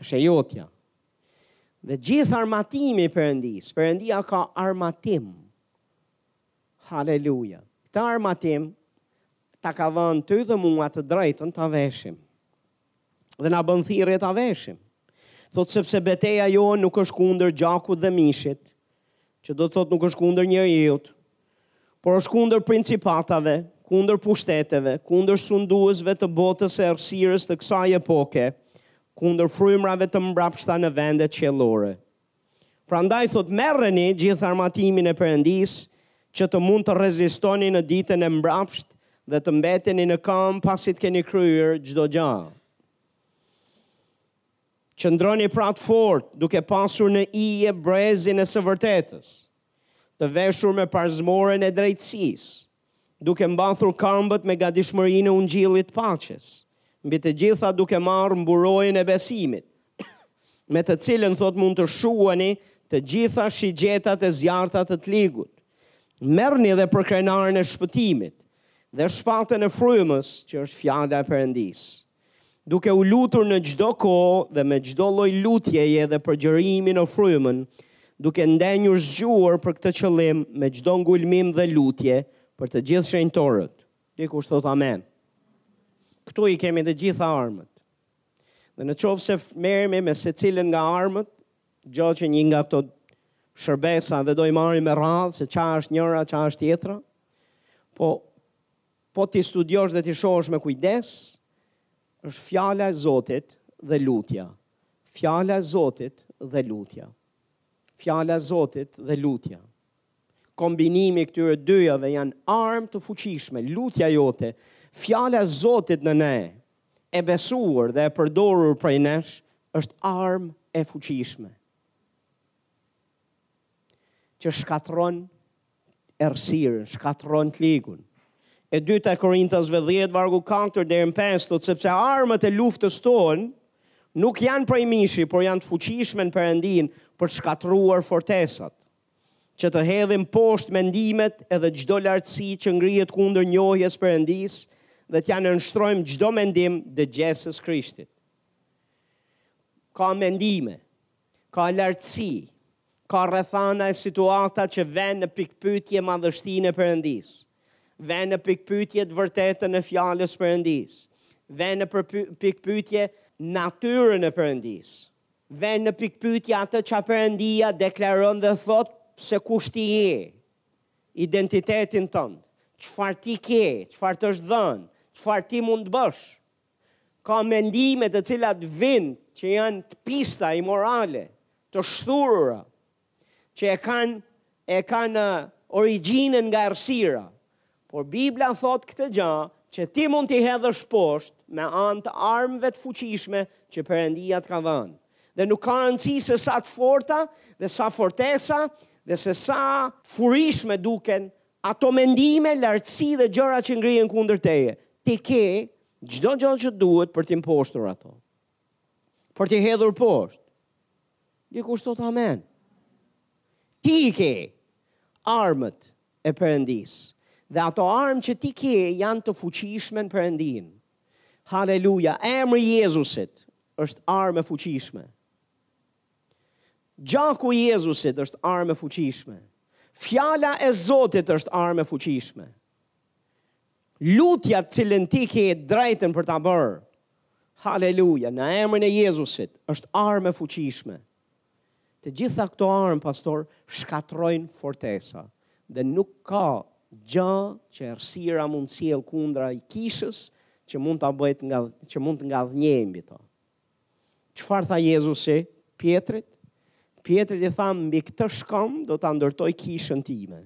është e jotja, Dhe gjithë armatimi i Perëndisë, Perëndia ka armatim. Haleluja. Këtë armatim ta ka dhënë ty dhe mua të drejtën ta veshim. Dhe na bën thirrje ta veshim. Thotë sepse beteja jonë nuk është kundër gjakut dhe mishit, që do të thotë nuk është kundër njeriut, por është kundër principatave, kundër pushteteve, kundër sunduesve të botës e errësirës të kësaj epoke, kundër frymërave të mbrapshta në vendet qiellore. Prandaj thotë merreni gjithë armatimin e Perëndisë që të mund të rezistoni në ditën e mbrapshtë dhe të mbeteni në kambë pasi të keni kryer çdo gja. Qëndroni pra të fortë, duke pasur në ije brezin e së vërtetës. të veshur me parzmoren e drejtësisë, duke mbathur kambët me gatishmërinë e ungjillit të paqes, mbi të gjitha duke marrë mburojën e besimit, me të cilën thotë mund të shuani të gjitha shigjetat e zjarrta të ligut. Merrni dhe përkrenaren e shpëtimit, dhe shpatën e frymës, që është fjala e Perëndisë. Duke u lutur në çdo kohë dhe me çdo lloj lutjeje dhe përgjërimi në frymën, duke ndenjur zgjuar për këtë qëllim me çdo ngulmim dhe lutje për të gjithë shenjtorët. Dikush thotë amen. Këtu i kemi të gjitha armët. Dhe në qoftë se merremi me secilën nga armët, ndoshta një nga këto shërbesa dhe do i marrim me radhë se ça është njëra, ça është tjetra, po Po t'i studiosh dhe t'i shohësh me kujdes, është fjala e Zotit dhe lutja. Fjala e Zotit dhe lutja. Fjala e Zotit dhe lutja. Kombinimi i këtyre dyjave janë armë të fuqishme, lutja jote, fjala e Zotit në ne, e besuar dhe e përdorur prej nesh, është armë e fuqishme. që shkatërron errësirën, shkatërron të ligun. E dyta e Korintasve 10 vargu 4 deri në 5 thotë sepse armët e luftës tonë nuk janë prej mishi, por janë të fuqishme në Perëndinë për të shkatërruar fortesat, që të hedhim poshtë mendimet edhe çdo lartësi që ngrihet kundër njohjes Perëndisë dhe t'ia nënshtrojmë çdo mendim dëgjesës Krishtit. Ka mendime, Ka lartësi, ka rrethana e situata që vënë në pikëpyetje madhështinë e Perëndisë, vënë në pikëpyetje të vërtetën e Fjalës së Perëndisë, vënë në pikëpyetje natyrën e Perëndisë, vënë në pikëpyetje atë çka Perëndia deklaron dhe thotë se kush ti je, identitetin tënd, çfarë ti ke, çfarë të është dhënë, çfarë ti mund të bësh. Ka mendime të cilat vijnë që janë të pista, imorale, të shthurura, që e kanë e kanë origjinën nga errësira. Por Bibla thotë këtë gjë që ti mund t'i hedhësh poshtë me anë të armëve të fuqishme që Perëndia të ka dhënë. Dhe nuk ka rëndësi se sa të forta dhe sa fortesa dhe se sa të furishme duken Ato mendime, lartësi dhe gjëra që ngrihen kundër teje, ti ke çdo gjë që duhet për t'i mposhtur ato. Për t'i hedhur poshtë. Dikush thotë amen. Ti i ke armët e Perëndisë. Dhe ato armë që ti ke janë të fuqishme në Perëndinë. Haleluja, emri i Jezusit është armë e fuqishme. Gjaku i Jezusit është armë e fuqishme. Fjala e Zotit është armë e fuqishme. Lutja të cilën ti ke të drejtën për ta bërë. Haleluja, në emrin e Jezusit është armë e fuqishme. Të gjitha këto armë pastaj shkatërrojnë fortesa dhe nuk ka gjë që errësira mund të sjellë kundrejt kishës që mund ta bëjë nga që mund të ngadhnjejë mbi to. Çfarë tha Jezusi Pjetrit? Pjetrit i tha, mbi këtë shkëmb do ta ndërtoj kishën time.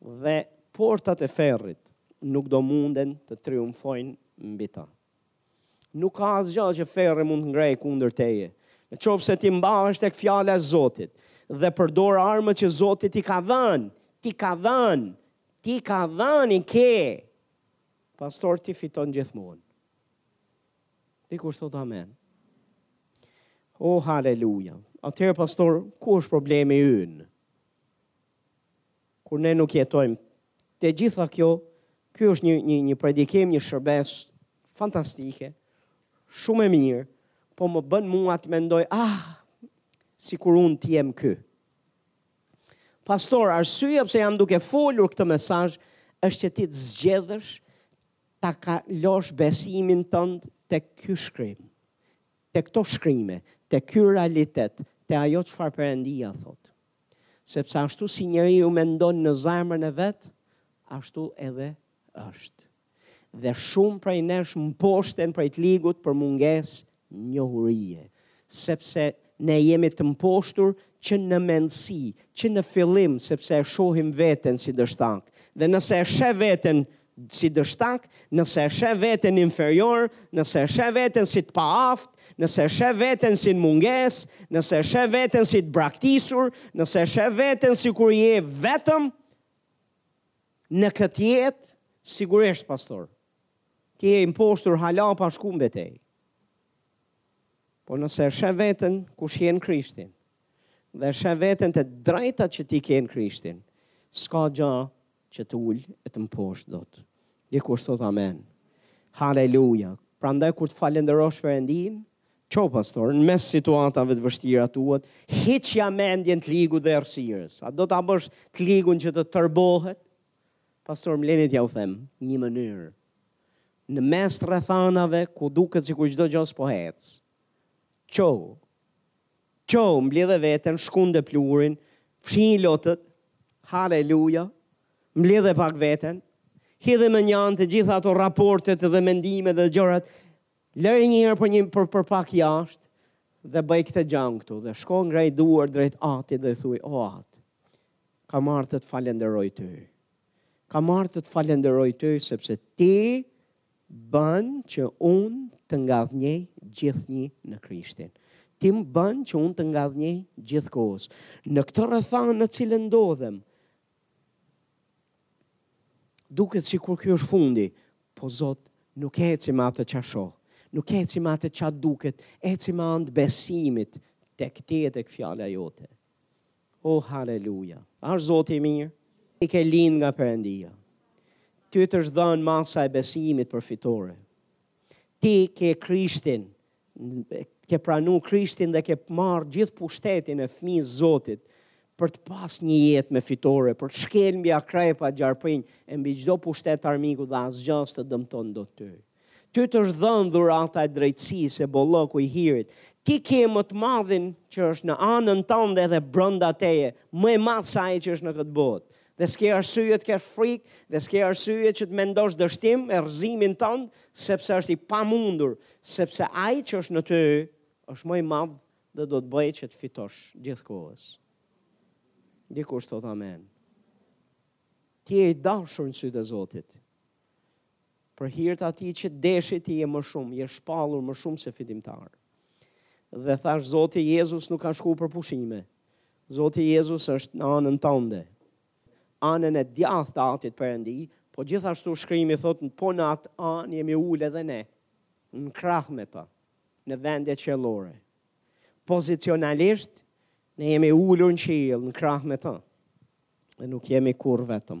Dhe portat e ferrit nuk do munden të triumfojnë mbi ta. Nuk ka asgjë që ferri mund të ngrejë kundër teje. Në qoftë se ti mbahesh tek fjala e Zotit dhe përdor armët që Zoti t'i ka dhënë, t'i ka dhënë, t'i ka dhënë i ke. Pastaj ti fiton gjithmonë. Dikush thotë amen. O haleluja. Atëherë pastor, ku është problemi ynë? Kur ne nuk jetojmë të gjitha kjo, ky është një një një predikim, një shërbesë fantastike, shumë e mirë, po më bën mua të mendoj, ah, sikur unë të jem ky. Pastor, arsyeja pse jam duke folur këtë mesazh është që ti të zgjedhësh ta kalosh besimin tënd tek ky shkrim, te këto shkrime, te ky realitet, te ajo çfarë Perëndia thotë. Sepse ashtu si njeriu mendon në zemrën e vet, ashtu edhe është. Dhe shumë prej nesh mposhten prej të ligut për mungesë njohurie, sepse ne jemi të mposhtur që në mendësi, që në fillim, sepse e shohim veten si dështak. Dhe nëse e sheh veten si dështak, nëse e sheh veten inferior, nëse e sheh veten si të paaftë, nëse e sheh veten si në mungesë, nëse e sheh veten si të braktisur, nëse e sheh veten sikur je vetëm në këtë jetë, sigurisht, pastor, Ti je i mposhtur hala pa shku në betejë. Po nëse e sheh veten kush je në Krishtin dhe e sheh veten të drejtat që ti ke në Krishtin, s'ka gjë që të ul e të mposht dot. Dikush thot amen. Haleluja. Prandaj kur të falënderosh Perëndin, Ço pastor, në mes situatave të vështira tuat, hiqja mendjen të ligut dhe errësirës. A do ta bësh të ligun që të tërbohet? Pastor më lini t'jua them, një mënyrë. Në mes të rrethanave ku duket sikur çdo gjë s'po ec. Çou. Çou, mblidhe veten, shkunde pluhurin, fshini lotët. Haleluja. Mblidhe pak veten. Hidhe mënjanë të gjitha ato raportet dhe mendimet dhe gjërat. Lëre një herë për një për, për pak jashtë dhe bëj këtë gjanë këtu dhe shko ngreji duart drejt atit dhe thuj o Atë Kam ardhë të të falenderoj ty. Kam ardhë të të falenderoj ty, sepse ti bën që unë të ngadhënjej gjithnjë në Krishtin. Ti më bën që unë të ngadhënjej gjithë kohës. Në këtë rrethanë në të cilën ndodhem, duket sikur kjo është fundi, po Zot, nuk eci me atë ça shoh, nuk eci me atë ça duket, eci me anë të besimit tek ti e tek fjala jote. Oh haleluja Asht Zoti i mirë Ti ke lind nga Perëndia Ty të është dhënë masa e besimit për fitore Ti ke Krishtin ke pranu Krishtin dhe ke marrë gjithë pushtetin e fëmijës Zotit për të pas një jetë me fitore, për të shkel mbi akrepa, gjarpërinj, e mbi çdo pushtet t'armikut dhe asgjë s'të dëmton dot ty. Ty t'është dhënë dhurata e drejtësisë e bollëku i hirit. Ti ke më të madhin që është në anën tënde edhe brenda teje, më i madh se ai që është në këtë botë. Dhe s'ke arsye të kesh frikë, dhe s'ke arsye që të mendosh dështim e rrëzimin tënd, sepse është i pamundur, sepse ai që është në ty është më i madh dhe do të të bëjë që të fitosh gjithkohës. Dikush thot amen. Ti je i dashur në sytë e Zotit. për hir të atij që deshi ti je më shumë, je shpallur më shumë se fitimtar. Dhe thash Zoti Jezus nuk ka shku për pushime. Zoti Jezus është në anën tënde. Anën e djathtë të Atit Perëndi, po gjithashtu shkrimi thot po në atë anë jemi ulë edhe ne në krah me ta, në vende qiellore. Pozicionalisht ne jemi ulur në qiell në krah me ta. Dhe nuk jemi kurrë vetëm.